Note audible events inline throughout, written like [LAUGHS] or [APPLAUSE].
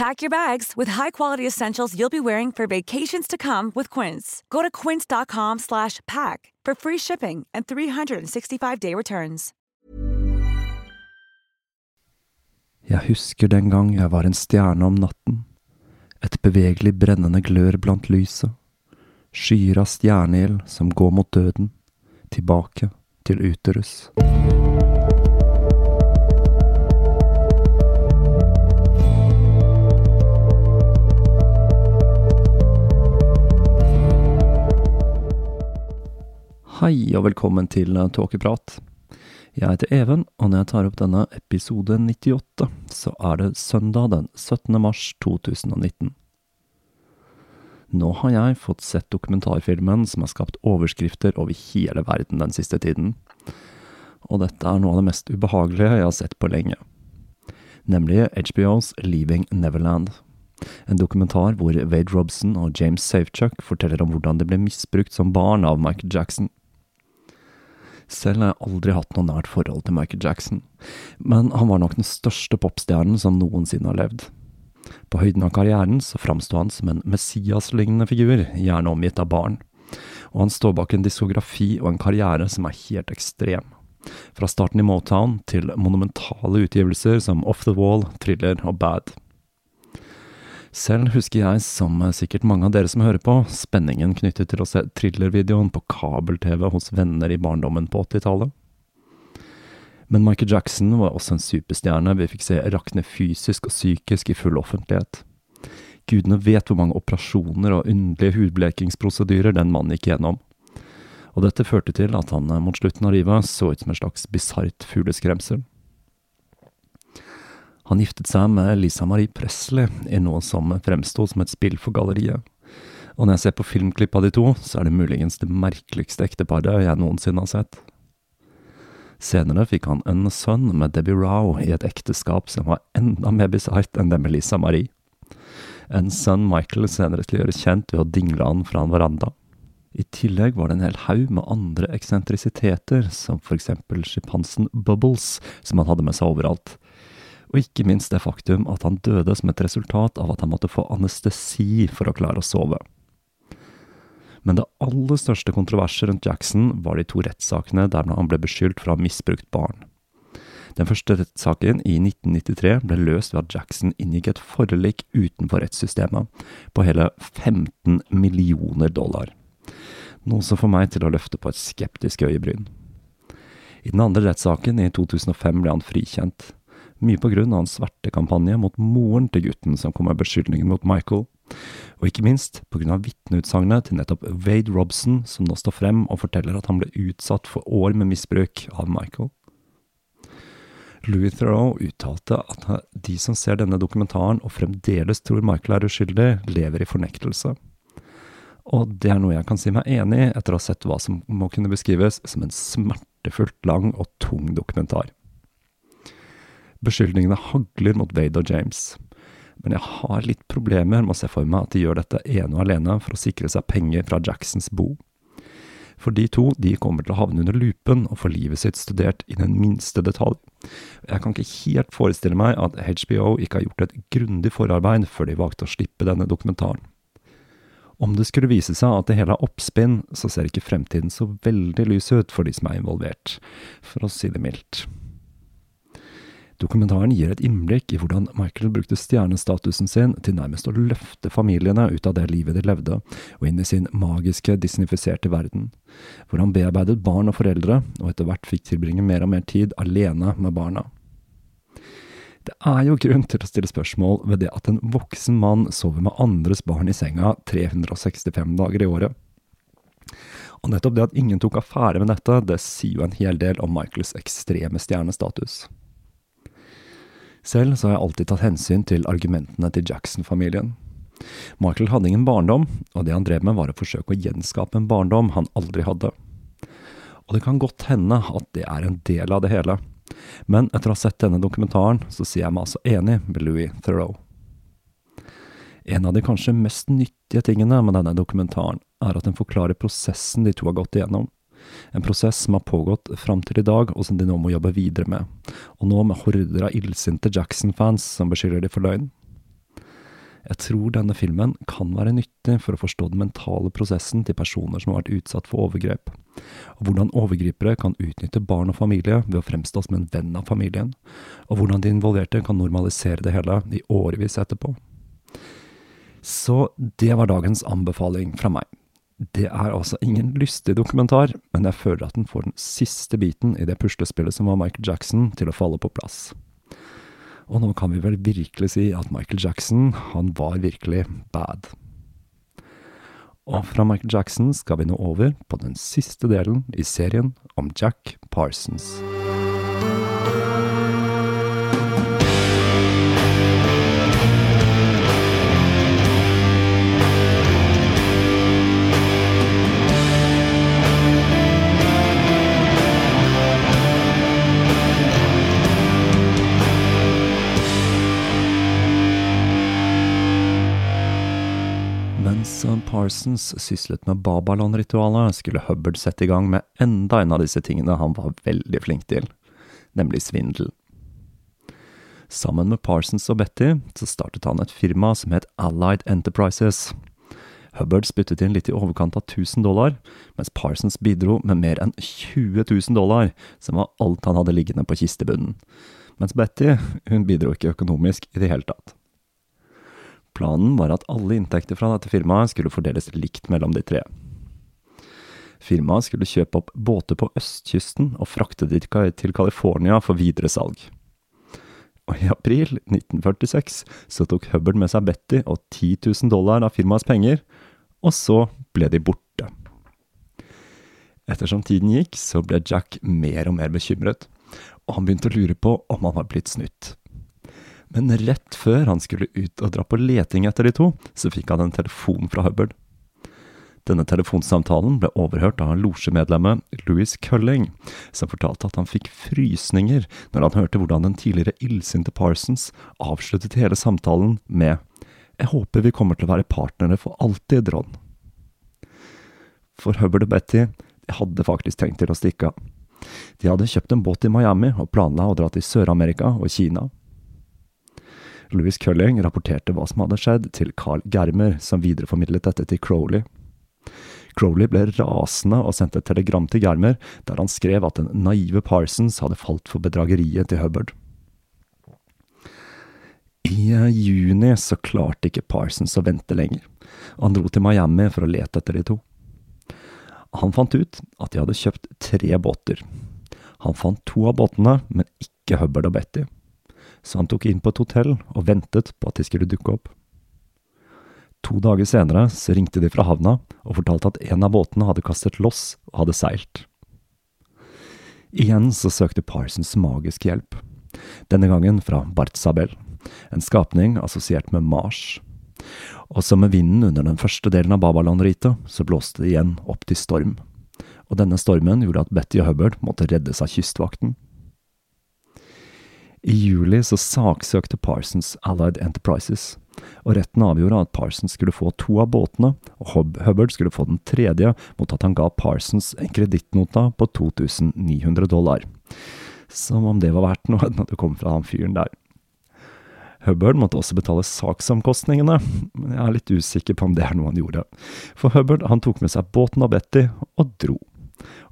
Pack your bags with high-quality essentials you'll be wearing for vacations to come with Quince. Go to quince.com slash pack for free shipping and 365-day returns. Jeg husker den gang jeg var en stjerne om natten, et bevegelig brennende glør blant lyset, skyer av stjerneild som går mot døden, tilbake til uterus. Hei og velkommen til Tåkeprat. Jeg heter Even, og når jeg tar opp denne episode 98, så er det søndag den 17. mars 2019. Nå har jeg fått sett dokumentarfilmen som har skapt overskrifter over hele verden den siste tiden. Og dette er noe av det mest ubehagelige jeg har sett på lenge. Nemlig HBOs Leaving Neverland. En dokumentar hvor Wade Robson og James Safechuck forteller om hvordan de ble misbrukt som barn av Michael Jackson. Selv har jeg aldri hatt noe nært forhold til Michael Jackson, men han var nok den største popstjernen som noensinne har levd. På høyden av karrieren så framsto han som en Messias-lignende figur, gjerne omgitt av barn, og han står bak en diskografi og en karriere som er helt ekstrem. Fra starten i Motown til monumentale utgivelser som Off the Wall, Thriller og Bad. Selv husker jeg, som sikkert mange av dere som hører på, spenningen knyttet til å se thrillervideoen på kabel-TV hos venner i barndommen på 80-tallet. Men Michael Jackson var også en superstjerne vi fikk se rakne fysisk og psykisk i full offentlighet. Gudene vet hvor mange operasjoner og underlige hudblekingsprosedyrer den mannen gikk gjennom. Og dette førte til at han mot slutten av livet så ut som en slags bisart fugleskremsel. Han giftet seg med Lisa Marie Presley i noe som fremsto som et spill for galleriet. Og når jeg ser på filmklipp av de to, så er det muligens det merkeligste ekteparet jeg noensinne har sett. Senere fikk han en sønn med Debbie Rowe i et ekteskap som var enda mer bisart enn det med Lisa Marie. En sønn Michael senere skulle gjøre kjent ved å dingle han fra en veranda. I tillegg var det en hel haug med andre eksentrisiteter, som for eksempel sjimpansen Bubbles, som han hadde med seg overalt og ikke minst det faktum at han døde som et resultat av at han måtte få anestesi for å klare å sove. Men det aller største kontroverset rundt Jackson var de to rettssakene der han ble beskyldt for å ha misbrukt barn. Den første rettssaken, i 1993, ble løst ved at Jackson inngikk et forlik utenfor rettssystemet på hele 15 millioner dollar. Noe som får meg til å løfte på et skeptisk øyebryn. I den andre rettssaken, i 2005, ble han frikjent mye på grunn av en svertekampanje mot moren til gutten som kom med beskyldningen mot Michael, og ikke minst på grunn av vitneutsagnet til nettopp Wade Robson, som nå står frem og forteller at han ble utsatt for år med misbruk av Michael. Louis Theroux uttalte at de som ser denne dokumentaren og fremdeles tror Michael er uskyldig, lever i fornektelse. Og det er noe jeg kan si meg enig i etter å ha sett hva som må kunne beskrives som en smertefullt lang og tung dokumentar. Beskyldningene hagler mot Wade og James. Men jeg har litt problemer med å se for meg at de gjør dette ene og alene for å sikre seg penger fra Jacksons bo. For de to de kommer til å havne under lupen og få livet sitt studert i den minste detalj. Jeg kan ikke helt forestille meg at HBO ikke har gjort et grundig forarbeid før de valgte å slippe denne dokumentaren. Om det skulle vise seg at det hele er oppspinn, så ser ikke fremtiden så veldig lys ut for de som er involvert, for å si det mildt. Dokumentaren gir et innblikk i hvordan Michael brukte stjernestatusen sin til nærmest å løfte familiene ut av det livet de levde, og inn i sin magiske, disnifiserte verden, hvor han bearbeidet barn og foreldre, og etter hvert fikk tilbringe mer og mer tid alene med barna. Det er jo grunn til å stille spørsmål ved det at en voksen mann sover med andres barn i senga 365 dager i året. Og nettopp det at ingen tok affære med dette, det sier jo en hel del om Michaels ekstreme stjernestatus. Selv så har jeg alltid tatt hensyn til argumentene til Jackson-familien. Michael hadde ingen barndom, og det han drev med var å forsøke å gjenskape en barndom han aldri hadde. Og det kan godt hende at det er en del av det hele, men etter å ha sett denne dokumentaren, så sier jeg meg altså enig med Louis Theroux. En av de kanskje mest nyttige tingene med denne dokumentaren, er at den forklarer prosessen de to har gått igjennom, en prosess som har pågått fram til i dag, og som de nå må jobbe videre med. Og nå med horder av illsinte Jackson-fans som beskylder de for løgn. Jeg tror denne filmen kan være nyttig for å forstå den mentale prosessen til personer som har vært utsatt for overgrep, og hvordan overgripere kan utnytte barn og familie ved å fremstå som en venn av familien, og hvordan de involverte kan normalisere det hele i årevis etterpå. Så det var dagens anbefaling fra meg. Det er altså ingen lystig dokumentar, men jeg føler at den får den siste biten i det puslespillet som var Michael Jackson, til å falle på plass. Og nå kan vi vel virkelig si at Michael Jackson, han var virkelig bad. Og fra Michael Jackson skal vi nå over på den siste delen i serien om Jack Parsons. Parsons syslet med Babalon-ritualet, skulle Hubbard sette i gang med enda en av disse tingene han var veldig flink til, nemlig svindel. Sammen med Parsons og Betty så startet han et firma som het Allied Enterprises. Hubbard spyttet inn litt i overkant av 1000 dollar, mens Parsons bidro med mer enn 20 000 dollar, som var alt han hadde liggende på kistebunnen. Mens Betty, hun bidro ikke økonomisk i det hele tatt. Planen var at alle inntekter fra dette firmaet skulle fordeles likt mellom de tre. Firmaet skulle kjøpe opp båter på østkysten og frakte de til California for videre salg. Og i april 1946 så tok Hubbard med seg Betty og 10 000 dollar av firmaets penger, og så ble de borte. Ettersom tiden gikk, så ble Jack mer og mer bekymret, og han begynte å lure på om han var blitt snytt. Men rett før han skulle ut og dra på leting etter de to, så fikk han en telefon fra Hubbard. Denne telefonsamtalen ble overhørt av losjemedlemmet Louis Culling, som fortalte at han fikk frysninger når han hørte hvordan den tidligere illsinte Parsons avsluttet hele samtalen med Jeg håper vi kommer til å være partnere for alltid, Ron. For Hubbard og Betty de hadde faktisk tenkt til å stikke av. De hadde kjøpt en båt i Miami og planla å dra til Sør-Amerika og Kina. Louis Culling rapporterte hva som hadde skjedd, til Carl Germer, som videreformidlet dette til Crowley. Crowley ble rasende og sendte et telegram til Germer, der han skrev at den naive Parsons hadde falt for bedrageriet til Hubbard. I eh, juni så klarte ikke Parsons å vente lenger, og han dro til Miami for å lete etter de to. Han fant ut at de hadde kjøpt tre båter. Han fant to av båtene, men ikke Hubbard og Betty så han tok inn på et hotell og ventet på at de skulle dukke opp. To dager senere så ringte de fra havna og fortalte at en av båtene hadde kastet loss og hadde seilt. Igjen så søkte Parsons magisk hjelp, denne gangen fra Bartzabel, en skapning assosiert med Mars. Og som med vinden under den første delen av Babaland-ritet, så blåste det igjen opp til storm. Og denne stormen gjorde at Betty og Hubbard måtte reddes av kystvakten. I juli så saksøkte Parsons Allied Enterprises, og retten avgjorde at Parsons skulle få to av båtene, og Hubbard skulle få den tredje mot at han ga Parsons en kredittnota på 2900 dollar. Som om det var verdt noe [LAUGHS] når det kom fra han fyren der. Hubbard måtte også betale saksomkostningene, men jeg er litt usikker på om det er noe han gjorde. For Hubbard han tok med seg båten og Betty og dro.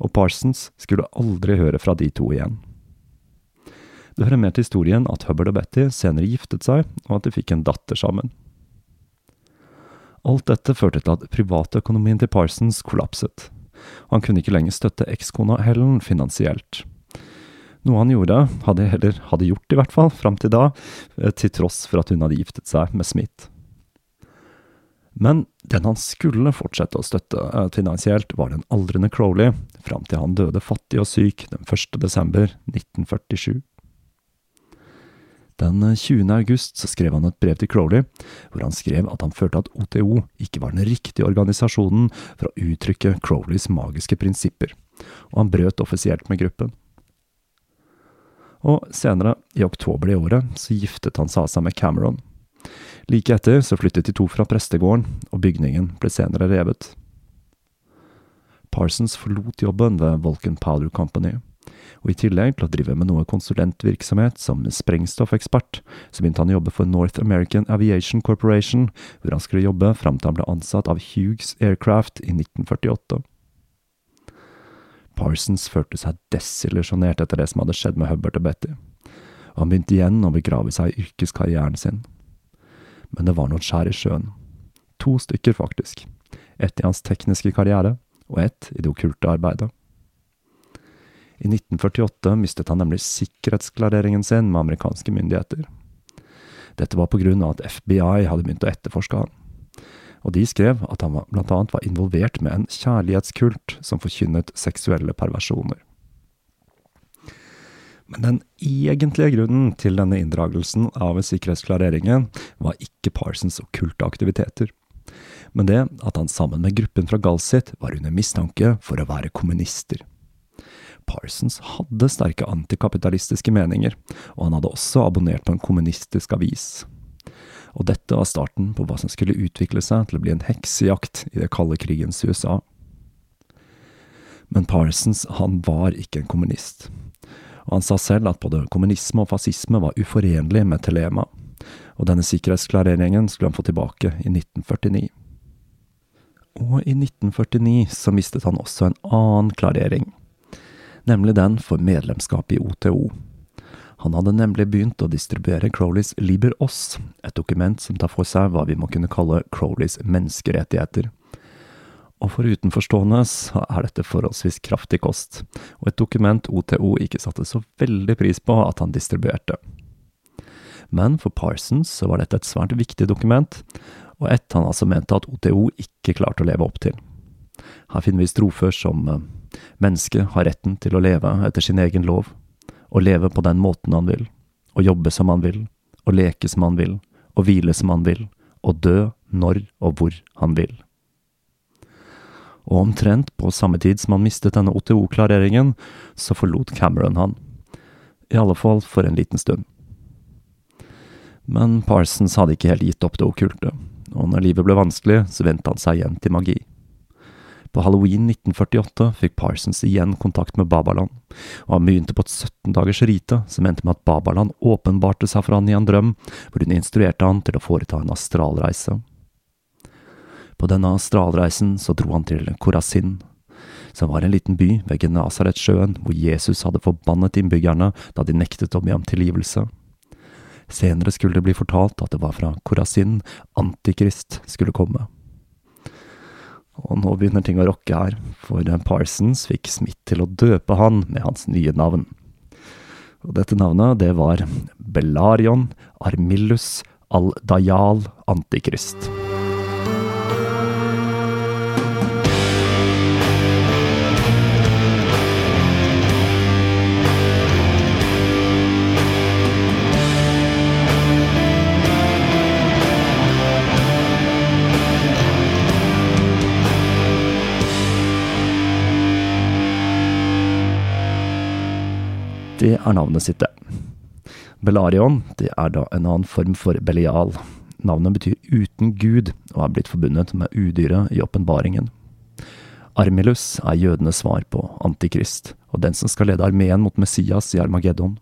Og Parsons skulle aldri høre fra de to igjen. Det hører med til historien at Hubbard og Betty senere giftet seg, og at de fikk en datter sammen. Alt dette førte til at privatøkonomien til Parsons kollapset, han kunne ikke lenger støtte ekskona Helen finansielt. Noe han gjorde, hadde, eller hadde gjort i hvert fall, fram til da, eh, til tross for at hun hadde giftet seg med Smith. Men den han skulle fortsette å støtte eh, finansielt, var den aldrende Crowley, fram til han døde fattig og syk den 1. desember 1947. Den 20. Eh, august så skrev han et brev til Crowley, hvor han skrev at han følte at OTO ikke var den riktige organisasjonen for å uttrykke Crowleys magiske prinsipper, og han brøt offisielt med gruppen. Og senere, i oktober det året, så giftet han seg med Cameron. Like etter så flyttet de to fra prestegården, og bygningen ble senere revet. Parsons forlot jobben ved Vulcan Powder Company, og i tillegg til å drive med noe konsulentvirksomhet som sprengstoffekspert, så begynte han å jobbe for North American Aviation Corporation, hvor han skulle jobbe fram til han ble ansatt av Hughes Aircraft i 1948. Parsons følte seg desillusjonert etter det som hadde skjedd med Hubbard og Betty, og han begynte igjen å begrave seg i yrkeskarrieren sin. Men det var noen skjær i sjøen. To stykker, faktisk. Ett i hans tekniske karriere, og ett i det okkulte arbeidet. I 1948 mistet han nemlig sikkerhetsklareringen sin med amerikanske myndigheter. Dette var på grunn av at FBI hadde begynt å etterforske han og de skrev at han annet var involvert med en kjærlighetskult som forkynnet seksuelle perversjoner. Men den egentlige grunnen til denne inndragelsen av sikkerhetsklareringen var ikke Parsons okkulte aktiviteter, men det at han sammen med gruppen fra Galsit var under mistanke for å være kommunister. Parsons hadde sterke antikapitalistiske meninger, og han hadde også abonnert på en kommunistisk avis og dette var starten på hva som skulle utvikle seg til å bli en heksejakt i det kalde krigens USA. Men Parsons, han var ikke en kommunist, og han sa selv at både kommunisme og fascisme var uforenlig med Telema, og denne sikkerhetsklareringen skulle han få tilbake i 1949. Og i 1949 så mistet han også en annen klarering, nemlig den for medlemskap i OTO. Han hadde nemlig begynt å distribuere Crowleys Liber Oss, et dokument som tar for seg hva vi må kunne kalle Crowleys menneskerettigheter. Og for utenforstående så er dette forholdsvis kraftig kost, og et dokument OTO ikke satte så veldig pris på at han distribuerte. Men for Parsons så var dette et svært viktig dokument, og et han altså mente at OTO ikke klarte å leve opp til. Her finner vi strofer som eh, Mennesket har retten til å leve etter sin egen lov å leve på den måten han vil, å jobbe som han vil, å leke som han vil, å hvile som han vil, å dø når og hvor han vil. Og omtrent på samme tid som han mistet denne OTO-klareringen, så forlot Cameron han. I alle fall for en liten stund. Men Parsons hadde ikke helt gitt opp det okkulte, og når livet ble vanskelig, så vendte han seg igjen til magi. På halloween 1948 fikk Parsons igjen kontakt med Babaland, og han begynte på et 17 dagers rite som endte med at Babaland åpenbarte seg for han i en drøm, hvor hun instruerte han til å foreta en astralreise. På denne astralreisen så dro han til Korasin, som var en liten by ved Genasaretsjøen hvor Jesus hadde forbannet innbyggerne da de nektet å be om tilgivelse. Senere skulle det bli fortalt at det var fra Korasin Antikrist skulle komme. Og nå begynner ting å rokke her, for Parsons fikk Smith til å døpe han med hans nye navn. Og dette navnet, det var Belarion Armillus al-Dayal Antikrist. Det er navnet sitt, det. Belarion det er da en annen form for Belial, Navnet betyr uten Gud, og er blitt forbundet med udyret i åpenbaringen. Armilus er jødenes svar på Antikrist, og den som skal lede armeen mot Messias i Armageddon.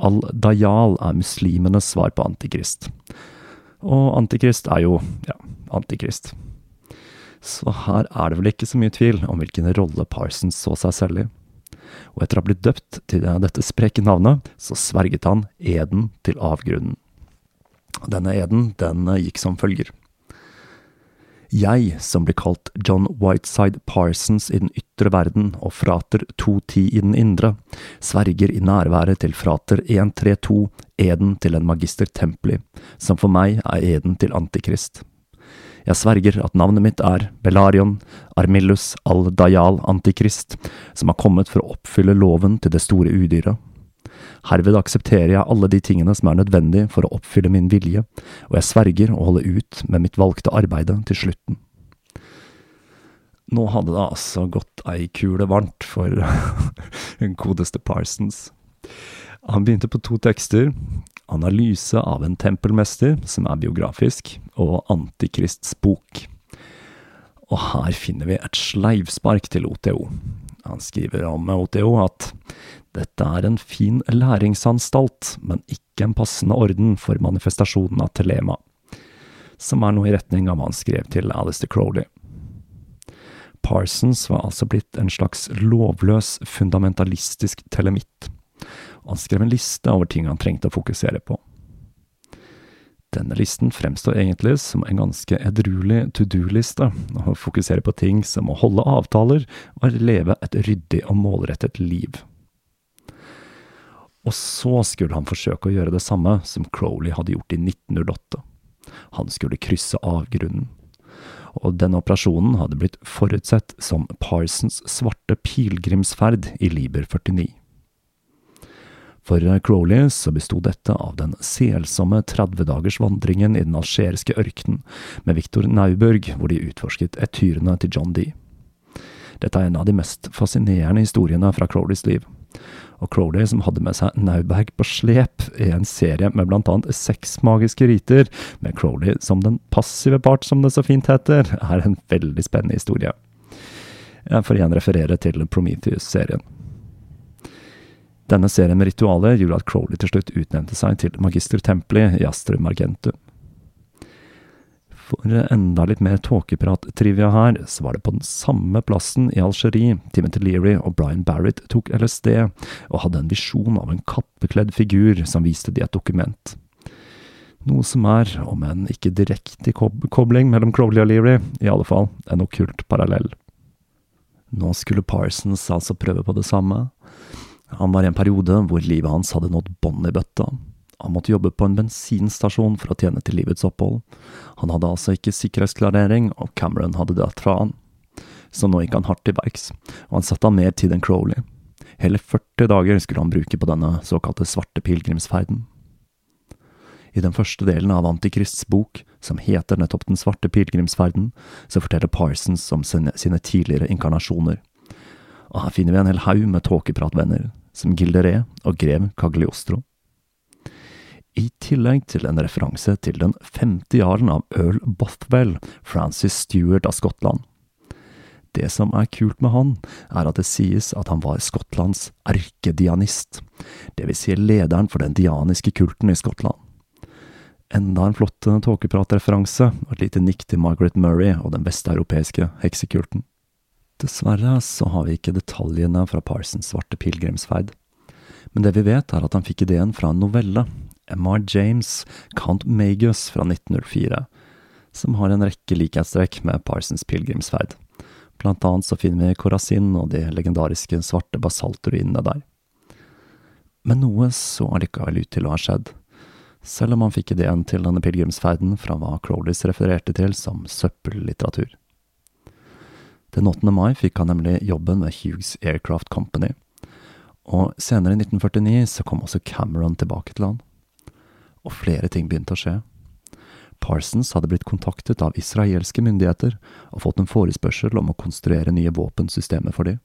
Al-Dayal er muslimenes svar på Antikrist. Og Antikrist er jo, ja, Antikrist. Så her er det vel ikke så mye tvil om hvilken rolle Parsons så seg selv i. Og etter å ha blitt døpt til dette spreke navnet, så sverget han eden til avgrunnen. Denne eden, den gikk som følger. Jeg, som blir kalt John Whiteside Parsons i den ytre verden og frater 210 i den indre, sverger i nærværet til frater 132 eden til en magister templi, som for meg er eden til Antikrist. Jeg sverger at navnet mitt er Belarion Armillus al-Dayal Antikrist, som har kommet for å oppfylle loven til det store udyret. Herved aksepterer jeg alle de tingene som er nødvendig for å oppfylle min vilje, og jeg sverger å holde ut med mitt valgte arbeide til slutten. Nå hadde det altså gått ei kule varmt for [LAUGHS] den godeste Parsons. Han begynte på to tekster, Analyse av en tempelmester, som er biografisk, og Antikrists bok. Og her finner vi et sleivspark til OTO. Han skriver om OTO at dette er en fin læringsanstalt, men ikke en passende orden for manifestasjonen av telema, som er noe i retning av hva han skrev til Alistair Crowley. Parsons var altså blitt en slags lovløs, fundamentalistisk telemitt han skrev en liste over ting han trengte å fokusere på. Denne listen fremstår egentlig som en ganske edruelig to do-liste, og fokuserer på ting som å holde avtaler og leve et ryddig og målrettet liv. Og så skulle han forsøke å gjøre det samme som Crowley hadde gjort i 1908. Han skulle krysse avgrunnen. Og denne operasjonen hadde blitt forutsett som Parsons svarte pilegrimsferd i Liber 49. For Crowley så besto dette av den selsomme 30 dagers vandringen i den algeriske ørkenen med Victor Nauberg, hvor de utforsket etyrene til John Dee. Dette er en av de mest fascinerende historiene fra Crowleys liv. Og Crowley, som hadde med seg Nauberg på slep i en serie med blant annet seks magiske riter, med Crowley som den passive part, som det så fint heter, er en veldig spennende historie. Jeg får igjen referere til Prometheus-serien. Denne serien med ritualer gjorde at Crowley til slutt utnevnte seg til magister templi i Astrum Argentum. For enda litt mer tåkeprat-trivia her, så var det på den samme plassen i Algerie Timothy Leary og Brian Barrett tok LSD, og hadde en visjon av en kappekledd figur som viste de et dokument. Noe som er, om en ikke direkte kobling mellom Crowley og Leary, i alle fall en okkult parallell. Nå skulle Parsons altså prøve på det samme, han var i en periode hvor livet hans hadde nådd bånn i bøtta. Han måtte jobbe på en bensinstasjon for å tjene til livets opphold. Han hadde altså ikke sikkerhetsklarering, og Cameron hadde dratt fra han. Så nå gikk han hardt til verks, og han satte av mer tid enn Crowley. Hele 40 dager skulle han bruke på denne såkalte svarte pilegrimsferden. I den første delen av Antikrists bok, som heter nettopp Den svarte pilegrimsferden, så forteller Parsons om sine, sine tidligere inkarnasjoner, og her finner vi en hel haug med tåkepratvenner, som Gilderé og grev Cagliostro. I tillegg til en referanse til den femte jarlen av Earl Bothwell, Francis Stewart av Skottland. Det som er kult med han, er at det sies at han var Skottlands erkedianist, vil si lederen for den dianiske kulten i Skottland. Enda en flott tåkepratreferanse og et lite nikk til Margaret Murray og den vesteuropeiske heksekulten. Dessverre så har vi ikke detaljene fra Parsons svarte pilegrimsferd. Men det vi vet, er at han fikk ideen fra en novelle, M.R. James, Count Magus fra 1904, som har en rekke likhetstrekk med Parsons pilegrimsferd. Blant annet så finner vi Corazin og de legendariske svarte basaltruinene der. Men noe så allikevel ut til å ha skjedd, selv om han fikk ideen til denne pilegrimsferden fra hva Crowleys refererte til som søppellitteratur. Den 8. mai fikk han nemlig jobben ved Hughes Aircraft Company, og senere i 1949 så kom også Cameron tilbake til han. Og flere ting begynte å skje. Parsons hadde blitt kontaktet av israelske myndigheter og fått en forespørsel om å konstruere nye våpensystemer for dem.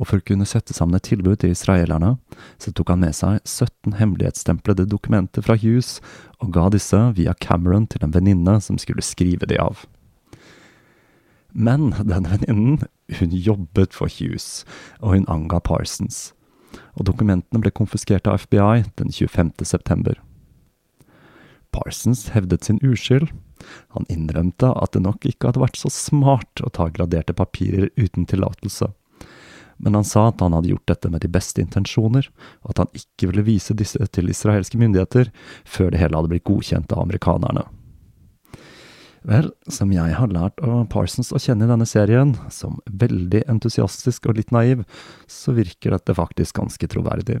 og for å kunne sette sammen et tilbud til israelerne, så tok han med seg 17 hemmelighetsstemplede dokumenter fra Hughes, og ga disse via Cameron til en venninne som skulle skrive de av. Men denne venninnen, hun jobbet for Hughes, og hun anga Parsons, og dokumentene ble konfiskert av FBI den 25. september. Parsons hevdet sin uskyld. Han innrømte at det nok ikke hadde vært så smart å ta graderte papirer uten tillatelse men han sa at han hadde gjort dette med de beste intensjoner, og at han ikke ville vise disse til israelske myndigheter før det hele hadde blitt godkjent av amerikanerne. Vel, som jeg har lært av Parsons å kjenne i denne serien, som veldig entusiastisk og litt naiv, så virker dette faktisk ganske troverdig.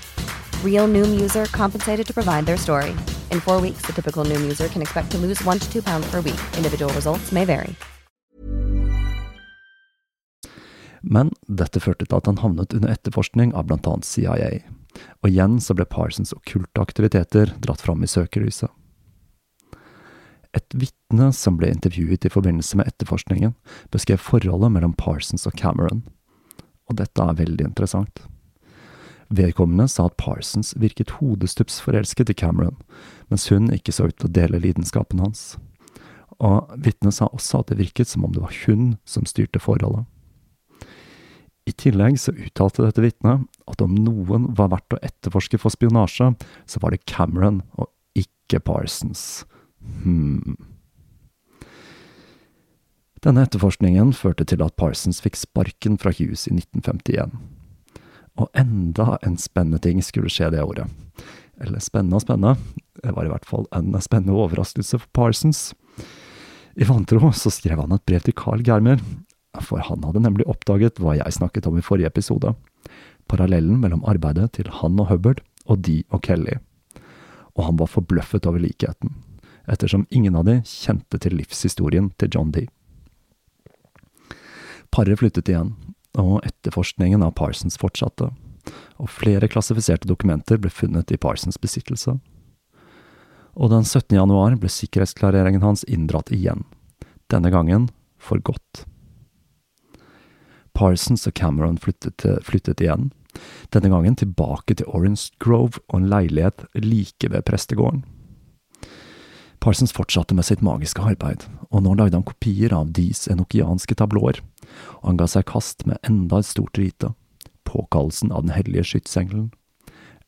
Real Noom user compensated to provide their story. In four weeks, the typical Noom user can expect to lose one to two pounds per week. Individual results may vary. Men dette førte til at han havnet under etterforskning av annet CIA, og igjen så ble Parsons okkulte aktiviteter dratt fram i søkelyset. Et vitne som ble intervjuet i forbindelse med etterforskningen, beskrev forholdet mellom Parsons og Cameron, og dette er veldig interessant. Vedkommende sa at Parsons virket hodestups forelsket i Cameron, mens hun ikke så ut til å dele lidenskapen hans. Og vitnet sa også at det virket som om det var hun som styrte forholdet. I tillegg så uttalte dette vitnet at om noen var verdt å etterforske for spionasje, så var det Cameron og ikke Parsons. Hmm. Denne etterforskningen førte til at Parsons fikk sparken fra Hughes i 1951. Og enda en spennende ting skulle skje det året. Eller spennende og spennende, det var i hvert fall en spennende overraskelse for Parsons. I vantro så skrev han et brev til Carl Germer, for han hadde nemlig oppdaget hva jeg snakket om i forrige episode. Parallellen mellom arbeidet til han og Hubbard og de og Kelly. Og han var forbløffet over likheten, ettersom ingen av de kjente til livshistorien til John D. Paret flyttet igjen, og etterforskningen av Parsons fortsatte, og flere klassifiserte dokumenter ble funnet i Parsons besittelse. Og den 17. januar ble sikkerhetsklareringen hans inndratt igjen, denne gangen for godt. Parsons og Cameron flyttet, flyttet igjen, denne gangen tilbake til Orange Grove og en leilighet like ved prestegården. Parsons fortsatte med sitt magiske arbeid, og nå lagde han kopier av Dees enokianske tablåer, og han ga seg kast med enda et stort rite, påkallelsen av den hellige skytsengelen.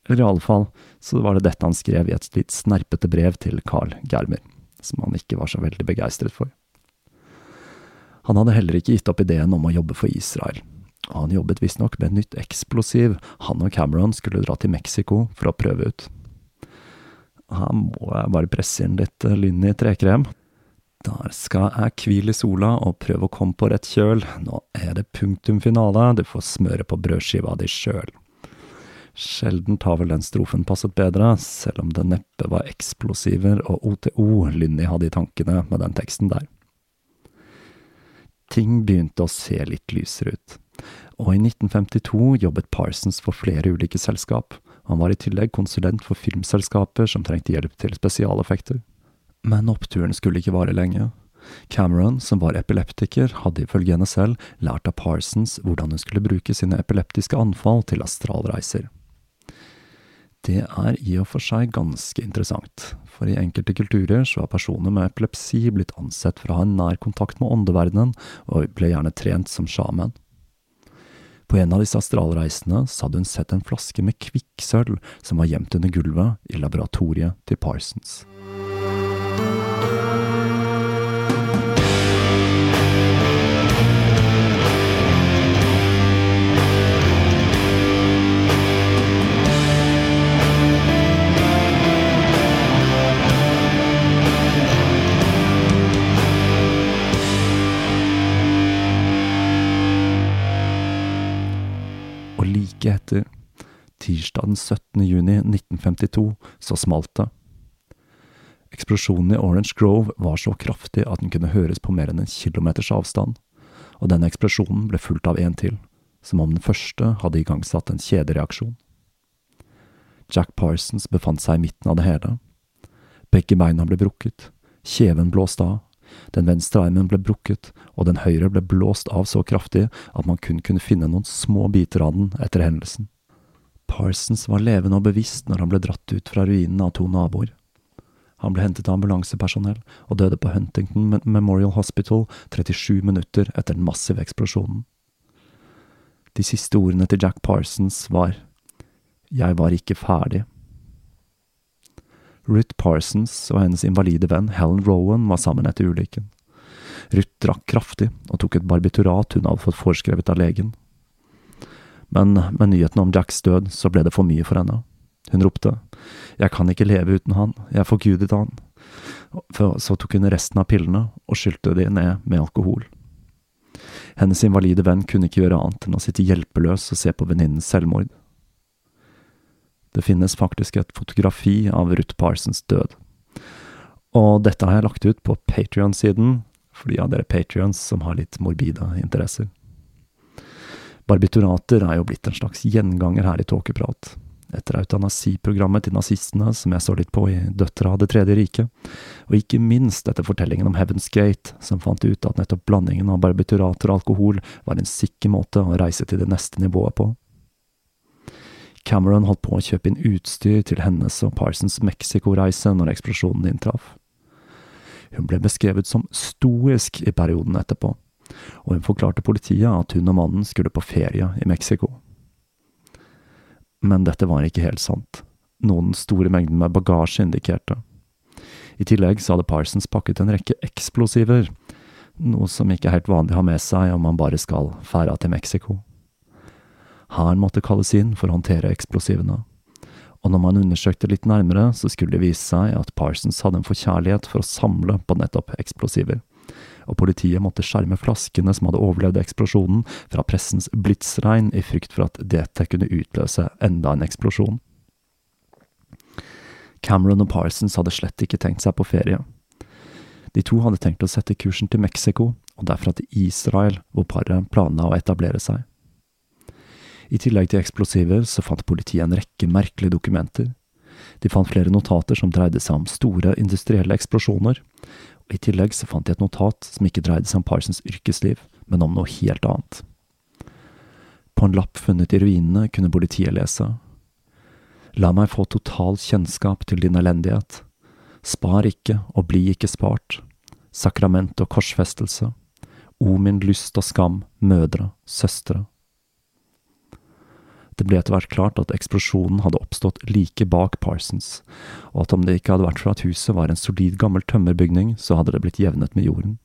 Eller i alle fall så var det dette han skrev i et litt snerpete brev til Carl Germer, som han ikke var så veldig begeistret for. Han hadde heller ikke gitt opp ideen om å jobbe for Israel, og han jobbet visstnok med et nytt eksplosiv han og Cameron skulle dra til Mexico for å prøve ut. Her må jeg bare presse inn litt eh, lynn i trekrem. Der skal jeg hvile i sola og prøve å komme på rett kjøl. Nå er det punktum finale, du får smøre på brødskiva di sjøl. Sjelden har vel den strofen passet bedre, selv om det neppe var eksplosiver og OTO Lynni hadde i tankene med den teksten der. Ting begynte å se litt lysere ut, og i 1952 jobbet Parsons for flere ulike selskap, Han var i tillegg konsulent for filmselskaper som trengte hjelp til spesialeffekter. Men oppturen skulle ikke vare lenge. Cameron, som var epileptiker, hadde ifølge henne selv lært av Parsons hvordan hun skulle bruke sine epileptiske anfall til astralreiser. Det er i og for seg ganske interessant, for i enkelte kulturer så er personer med epilepsi blitt ansett for å ha en nær kontakt med åndeverdenen, og ble gjerne trent som sjaman. På en av disse astralreisene så hadde hun sett en flaske med kvikksølv som var gjemt under gulvet i laboratoriet til Parsons. Like etter, tirsdag den 17. juni 1952, så smalt det. Eksplosjonen i Orange Grove var så kraftig at den kunne høres på mer enn en kilometers avstand, og denne eksplosjonen ble fulgt av en til, som om den første hadde igangsatt en kjedereaksjon. Jack Parsons befant seg i midten av det hele. Begge beina ble brukket, kjeven blåst av, den venstre armen ble brukket, og den høyre ble blåst av så kraftig at man kun kunne finne noen små biter av den etter hendelsen. Parsons var levende og bevisst når han ble dratt ut fra ruinene av to naboer. Han ble hentet av ambulansepersonell og døde på Huntington Memorial Hospital 37 minutter etter den massive eksplosjonen. De siste ordene til Jack Parsons var Jeg var ikke ferdig. Ruth Parsons og hennes invalide venn Helen Rowan var sammen etter ulykken. Ruth drakk kraftig og tok et barbiturat hun hadde fått foreskrevet av legen. Men med nyheten om Jacks død så ble det for mye for henne. Hun ropte Jeg kan ikke leve uten han, jeg forgudet han. Så tok hun resten av pillene og skylte de ned med alkohol. Hennes invalide venn kunne ikke gjøre annet enn å sitte hjelpeløs og se på venninnens selvmord. Det finnes faktisk et fotografi av Ruth Parsons død. Og dette har jeg lagt ut på Patrion-siden, for de av dere patrions som har litt morbide interesser. Barbiturater er jo blitt en slags gjenganger her i Tåkeprat. Etter eutanasiprogrammet til nazistene, som jeg så litt på i Døtra av Det tredje riket, og ikke minst etter fortellingen om Heaven's Gate, som fant ut at nettopp blandingen av barbiturater og alkohol var en sikker måte å reise til det neste nivået på. Cameron holdt på å kjøpe inn utstyr til hennes og Parsons Mexico-reise når eksplosjonen inntraff. Hun ble beskrevet som stoisk i perioden etterpå, og hun forklarte politiet at hun og mannen skulle på ferie i Mexico. Men dette var ikke helt sant, noen store mengder med bagasje indikerte. I tillegg så hadde Parsons pakket en rekke eksplosiver, noe som ikke er helt vanlig å ha med seg om man bare skal fære til Mexico. Hæren måtte kalles inn for å håndtere eksplosivene. Og når man undersøkte litt nærmere, så skulle det vise seg at Parsons hadde en forkjærlighet for å samle på nettopp eksplosiver. Og politiet måtte skjerme flaskene som hadde overlevd eksplosjonen, fra pressens blitsregn i frykt for at dette kunne utløse enda en eksplosjon. Cameron og Parsons hadde slett ikke tenkt seg på ferie. De to hadde tenkt å sette kursen til Mexico, og derfra til Israel, hvor paret planla å etablere seg. I tillegg til eksplosiver så fant politiet en rekke merkelige dokumenter. De fant flere notater som dreide seg om store industrielle eksplosjoner, og i tillegg så fant de et notat som ikke dreide seg om Parsons yrkesliv, men om noe helt annet. På en lapp funnet i ruinene kunne politiet lese La meg få total kjennskap til din elendighet. Spar ikke og bli ikke spart. Sakrament og korsfestelse. O min lyst og skam, mødre, søstre, det ble etter hvert klart at eksplosjonen hadde oppstått like bak Parsons, og at om det ikke hadde vært for at huset var en solid gammel tømmerbygning, så hadde det blitt jevnet med jorden.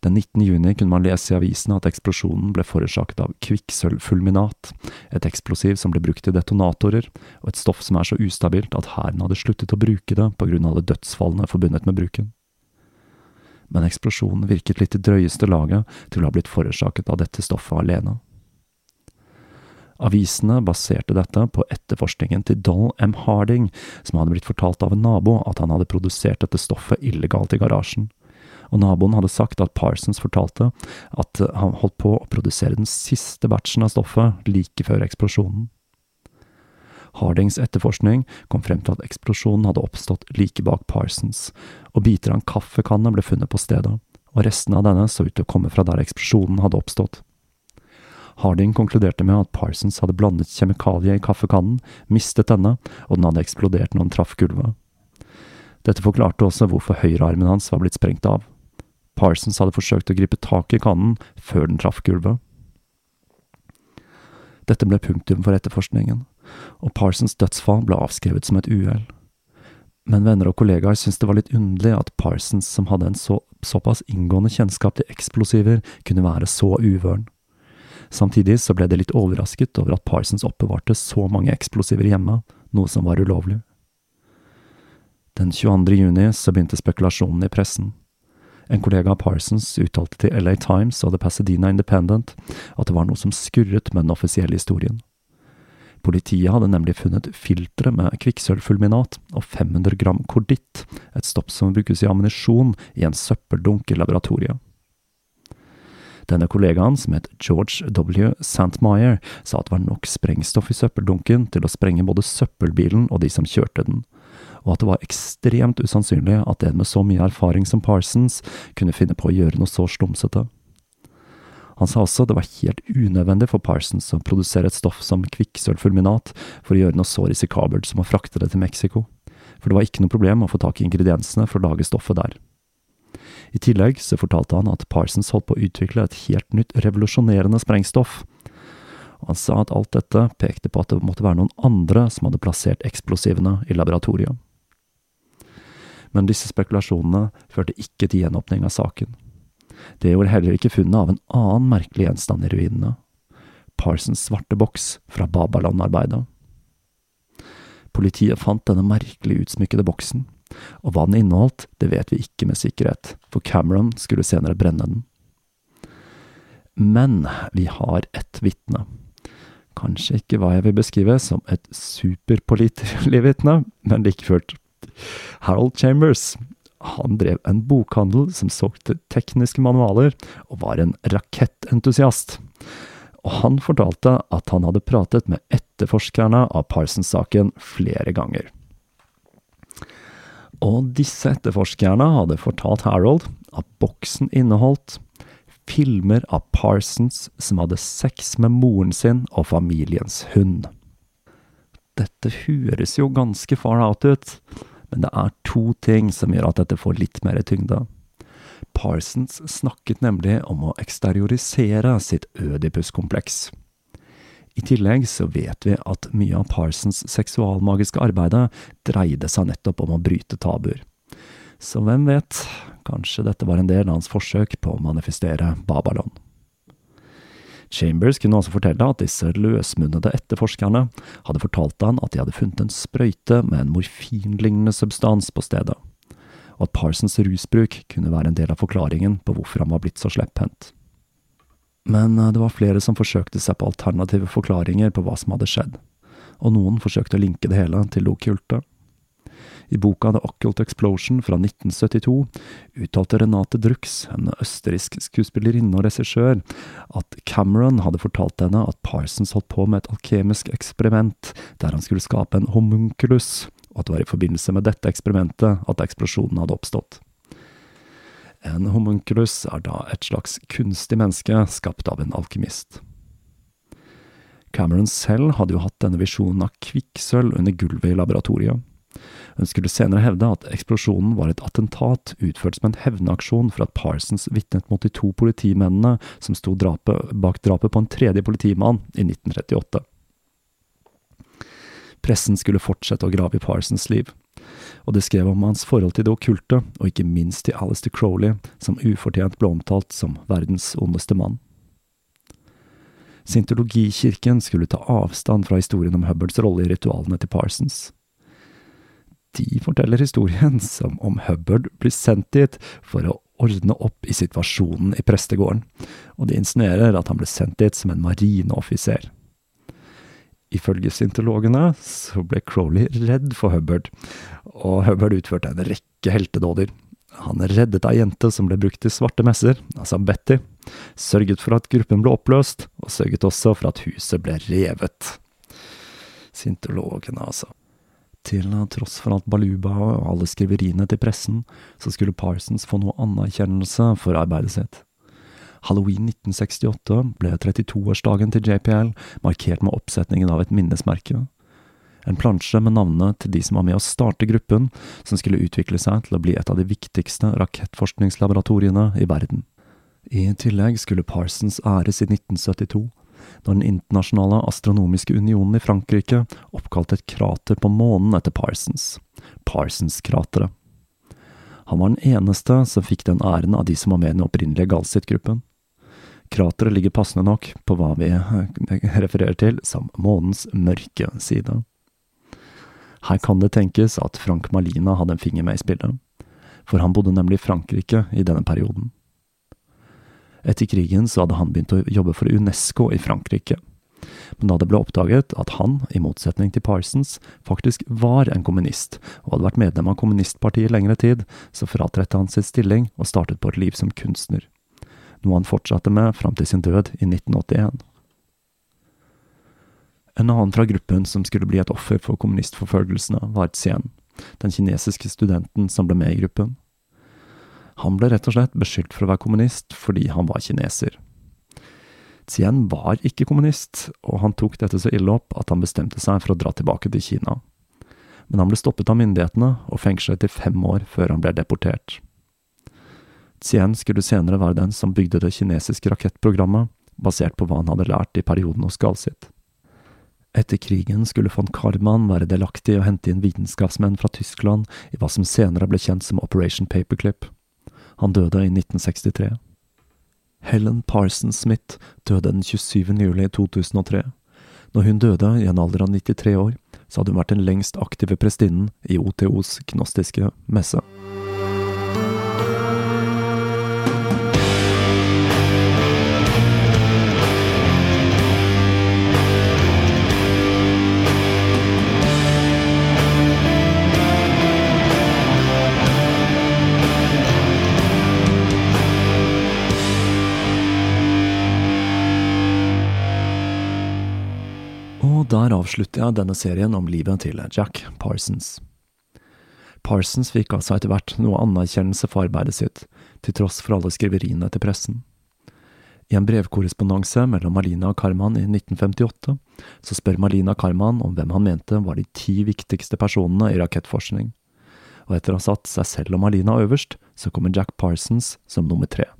Den 19. juni kunne man lese i avisene at eksplosjonen ble forårsaket av kvikksølvfulminat, et eksplosiv som ble brukt i detonatorer, og et stoff som er så ustabilt at hæren hadde sluttet å bruke det på grunn av alle dødsfallene forbundet med bruken. Men eksplosjonen virket litt i drøyeste laget til å ha blitt forårsaket av dette stoffet alene. Avisene baserte dette på etterforskningen til Donald M. Harding, som hadde blitt fortalt av en nabo at han hadde produsert dette stoffet illegalt i garasjen. Og naboen hadde sagt at Parsons fortalte at han holdt på å produsere den siste batchen av stoffet like før eksplosjonen. Hardings etterforskning kom frem til at eksplosjonen hadde oppstått like bak Parsons, og biter av en kaffekanne ble funnet på stedet, og restene av denne så ut til å komme fra der eksplosjonen hadde oppstått. Harding konkluderte med at Parsons hadde blandet kjemikalie i kaffekannen, mistet denne, og den hadde eksplodert når den traff gulvet. Dette forklarte også hvorfor høyrearmen hans var blitt sprengt av. Parsons hadde forsøkt å gripe tak i kannen før den traff gulvet. Dette ble punktum for etterforskningen, og Parsons dødsfall ble avskrevet som et uhell. Men venner og kollegaer syntes det var litt underlig at Parsons, som hadde en så, såpass inngående kjennskap til eksplosiver, kunne være så uvøren. Samtidig så ble de litt overrasket over at Parsons oppbevarte så mange eksplosiver hjemme, noe som var ulovlig. Den 22. juni så begynte spekulasjonen i pressen. En kollega av Parsons uttalte til LA Times og The Pasadena Independent at det var noe som skurret med den offisielle historien. Politiet hadde nemlig funnet filtre med kvikksølvfulminat og 500 gram korditt, et stopp som brukes i ammunisjon, i en søppeldunk i laboratoriet. Denne kollegaen, som het George W. Santmeyer, sa at det var nok sprengstoff i søppeldunken til å sprenge både søppelbilen og de som kjørte den, og at det var ekstremt usannsynlig at en med så mye erfaring som Parsons kunne finne på å gjøre noe så slumsete. Han sa også det var helt unødvendig for Parsons å produsere et stoff som kvikksølvfulminat for å gjøre noe så risikabelt som å frakte det til Mexico, for det var ikke noe problem å få tak i ingrediensene for å lage stoffet der. I tillegg så fortalte han at Parsons holdt på å utvikle et helt nytt revolusjonerende sprengstoff, han sa at alt dette pekte på at det måtte være noen andre som hadde plassert eksplosivene i laboratoriet. Men disse spekulasjonene førte ikke til gjenåpning av saken. Det gjorde heller ikke funnet av en annen merkelig gjenstand i ruinene. Parsons svarte boks fra Babaland-arbeidet. Politiet fant denne merkelig utsmykkede boksen, og hva den inneholdt, det vet vi ikke med sikkerhet, for Cameron skulle senere brenne den. Men vi har ett vitne. Kanskje ikke hva jeg vil beskrive som et superpålitelig [LAUGHS] vitne, men like fullt. Harold Chambers, han drev en bokhandel som solgte tekniske manualer, og var en rakettentusiast. Og han fortalte at han hadde pratet med etterforskerne av Parsons-saken flere ganger. Og disse etterforskerne hadde fortalt Harold at boksen inneholdt filmer av Parsons som hadde sex med moren sin og familiens hund. Dette høres jo ganske far out ut, men det er to ting som gjør at dette får litt mer tyngde. Parsons snakket nemlig om å eksteriorisere sitt ødipuskompleks. I tillegg så vet vi at mye av Parsons seksualmagiske arbeide dreide seg nettopp om å bryte tabuer. Så hvem vet, kanskje dette var en del av hans forsøk på å manifestere Babylon. Chambers kunne også fortelle at disse løsmunnede etterforskerne hadde fortalt han at de hadde funnet en sprøyte med en morfinlignende substans på stedet, og at Parsons rusbruk kunne være en del av forklaringen på hvorfor han var blitt så slepphendt. Men eh, det var flere som forsøkte seg på alternative forklaringer på hva som hadde skjedd, og noen forsøkte å linke det hele til det okkulte. I boka The Occult Explosion fra 1972 uttalte Renate Drux, en østerriksk skuespillerinne og regissør, at Cameron hadde fortalt henne at Parsons holdt på med et alkemisk eksperiment der han skulle skape en homunculus, og at det var i forbindelse med dette eksperimentet at eksplosjonen hadde oppstått. En homunculus er da et slags kunstig menneske skapt av en alkymist. Cameron selv hadde jo hatt denne visjonen av kvikksølv under gulvet i laboratoriet. Hun skulle senere hevde at eksplosjonen var et attentat utført som en hevnaksjon for at Parsons vitnet mot de to politimennene som sto drapet, bak drapet på en tredje politimann i 1938. Pressen skulle fortsette å grave i Parsons liv, og det skrev om hans forhold til det okkulte, og ikke minst til Alistair Crowley, som ufortjent ble omtalt som verdens ondeste mann. Scientologikirken skulle ta avstand fra historien om Hubbards rolle i ritualene til Parsons de forteller historien [LAUGHS] som om Hubbard blir sendt dit for å ordne opp i situasjonen i prestegården, og de insinuerer at han ble sendt dit som en marineoffiser. Ifølge syntologene så ble Crowley redd for Hubbard, og Hubbard utførte en rekke heltedåder. Han reddet ei jente som ble brukt til svarte messer, altså Betty, sørget for at gruppen ble oppløst, og sørget også for at huset ble revet. Syntologene altså. Til tross for alt baluba og alle skriveriene til pressen, så skulle Parsons få noe anerkjennelse for arbeidet sitt. Halloween 1968 ble 32-årsdagen til JPL markert med oppsetningen av et minnesmerke. En plansje med navnene til de som var med å starte gruppen, som skulle utvikle seg til å bli et av de viktigste rakettforskningslaboratoriene i verden. I tillegg skulle Parsons æres i 1972, da Den internasjonale astronomiske unionen i Frankrike oppkalte et krater på månen etter Parsons, Parsons-krateret. Han var den eneste som fikk den æren av de som var med i den opprinnelige Galsit-gruppen. Krateret ligger passende nok på hva vi refererer til som månens mørke side. Her kan det tenkes at Frank Malina hadde en finger med i spillet, for han bodde nemlig i Frankrike i denne perioden. Etter krigen så hadde han begynt å jobbe for UNESCO i Frankrike. Men da det ble oppdaget at han, i motsetning til Parsons, faktisk var en kommunist, og hadde vært medlem av kommunistpartiet i lengre tid, så fratrettet han sin stilling og startet på et liv som kunstner. Noe han fortsatte med fram til sin død i 1981. En annen fra gruppen som skulle bli et offer for kommunistforfølgelsene, var Tsien, den kinesiske studenten som ble med i gruppen. Han ble rett og slett beskyldt for å være kommunist fordi han var kineser. Tsien var ikke kommunist, og han tok dette så ille opp at han bestemte seg for å dra tilbake til Kina. Men han ble stoppet av myndighetene og fengslet i fem år før han ble deportert. Tien skulle senere være den som bygde det kinesiske rakettprogrammet, basert på hva han hadde lært i perioden hos Galsit. Etter krigen skulle von Karman være delaktig i å hente inn vitenskapsmenn fra Tyskland i hva som senere ble kjent som Operation Paperclip. Han døde i 1963. Helen Parsons Smith døde den 27. juli 2003. Når hun døde i en alder av 93 år, så hadde hun vært den lengst aktive prestinnen i OTOs gnostiske messe. Avslutter jeg denne serien om livet til Jack Parsons. Parsons fikk altså etter hvert noe anerkjennelse for arbeidet sitt, til tross for alle skriveriene til pressen. I en brevkorrespondanse mellom Malina og Karman i 1958 så spør Malina Karman om hvem han mente var de ti viktigste personene i rakettforskning, og etter å ha satt seg selv og Malina øverst, så kommer Jack Parsons som nummer tre.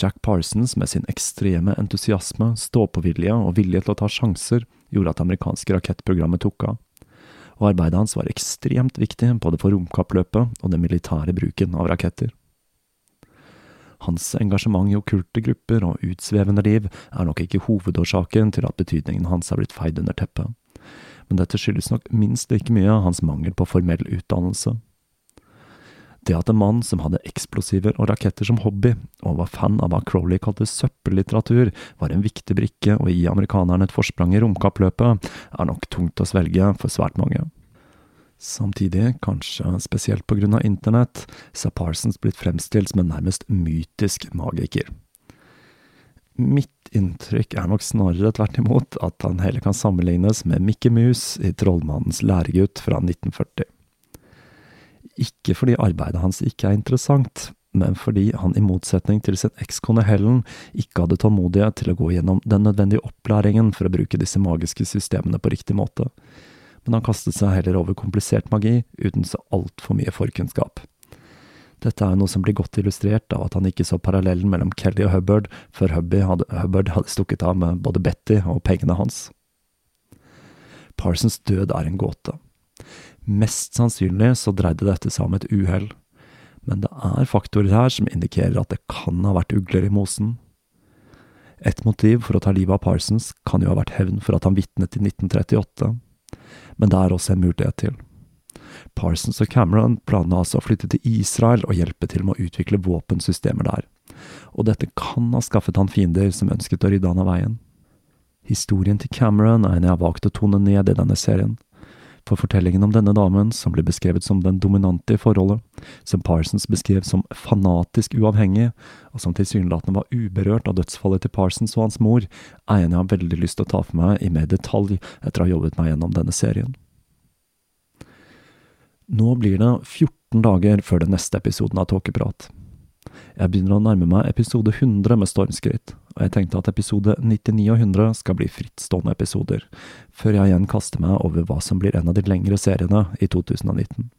Jack Parsons med sin ekstreme entusiasme, ståpåvilje og vilje til å ta sjanser gjorde at det amerikanske rakettprogrammet tok av, og arbeidet hans var ekstremt viktig både for romkappløpet og den militære bruken av raketter. Hans engasjement i okkulte grupper og utsvevende liv er nok ikke hovedårsaken til at betydningen hans er blitt feid under teppet, men dette skyldes nok minst like mye hans mangel på formell utdannelse. Det at en mann som hadde eksplosiver og raketter som hobby, og var fan av hva Crowley kalte søppellitteratur, var en viktig brikke å gi amerikanerne et forsprang i romkappløpet, er nok tungt å svelge for svært mange. Samtidig, kanskje spesielt på grunn av internett, så er Parsons blitt fremstilt som en nærmest mytisk magiker. Mitt inntrykk er nok snarere tvert imot at han heller kan sammenlignes med Mickey Mouse i Trollmannens læregutt fra 1940. Ikke fordi arbeidet hans ikke er interessant, men fordi han i motsetning til sin ekskone Helen ikke hadde tålmodighet til å gå gjennom den nødvendige opplæringen for å bruke disse magiske systemene på riktig måte. Men han kastet seg heller over komplisert magi uten så altfor mye forkunnskap. Dette er noe som blir godt illustrert av at han ikke så parallellen mellom Kelly og Hubbard før hadde, Hubbard hadde stukket av med både Betty og pengene hans. Parsons død er en gåte. Mest sannsynlig så dreide dette seg om et uhell, men det er faktorer her som indikerer at det kan ha vært ugler i mosen. Et motiv for å ta livet av Parsons kan jo ha vært hevn for at han vitnet i 1938, men det er også en mulighet til. Parsons og Cameron planla altså å flytte til Israel og hjelpe til med å utvikle våpensystemer der, og dette kan ha skaffet han fiender som ønsket å rydde han av veien. Historien til Cameron er en jeg har valgt å tone ned i denne serien, For fortellingen om denne damen, som blir beskrevet som den dominante i forholdet, som Parsons beskrev som fanatisk uavhengig, og som tilsynelatende var uberørt av dødsfallet til Parsons og hans mor, er en jeg har veldig lyst til å ta for meg i mer detalj etter å ha jobbet meg gjennom denne serien. Nå blir det 14 dager før den neste episoden av Tåkeprat. Jeg begynner å nærme meg episode 100 med stormskritt, og jeg tenkte at episode 99 og 100 skal bli frittstående episoder, før jeg igjen kaster meg over hva som blir en av de lengre seriene i 2019.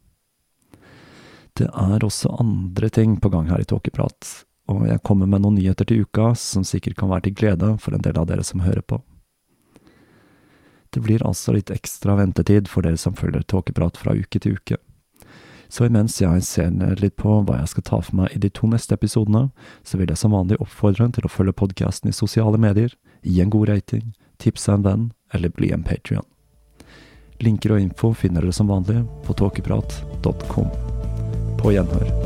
Det er også andre ting på gang her i Tåkeprat, og jeg kommer med noen nyheter til uka som sikkert kan være til glede for en del av dere som hører på. Det blir altså litt ekstra ventetid for dere som følger Tåkeprat fra uke til uke. Så imens jeg ser litt på hva jeg skal ta for meg i de to neste episodene, så vil jeg som vanlig oppfordre til å følge podkasten i sosiale medier, gi en god rating, tipse en venn, eller bli en patrion. Linker og info finner dere som vanlig på tåkeprat.com. På gjenhør.